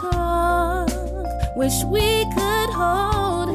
talk, wish we could hold.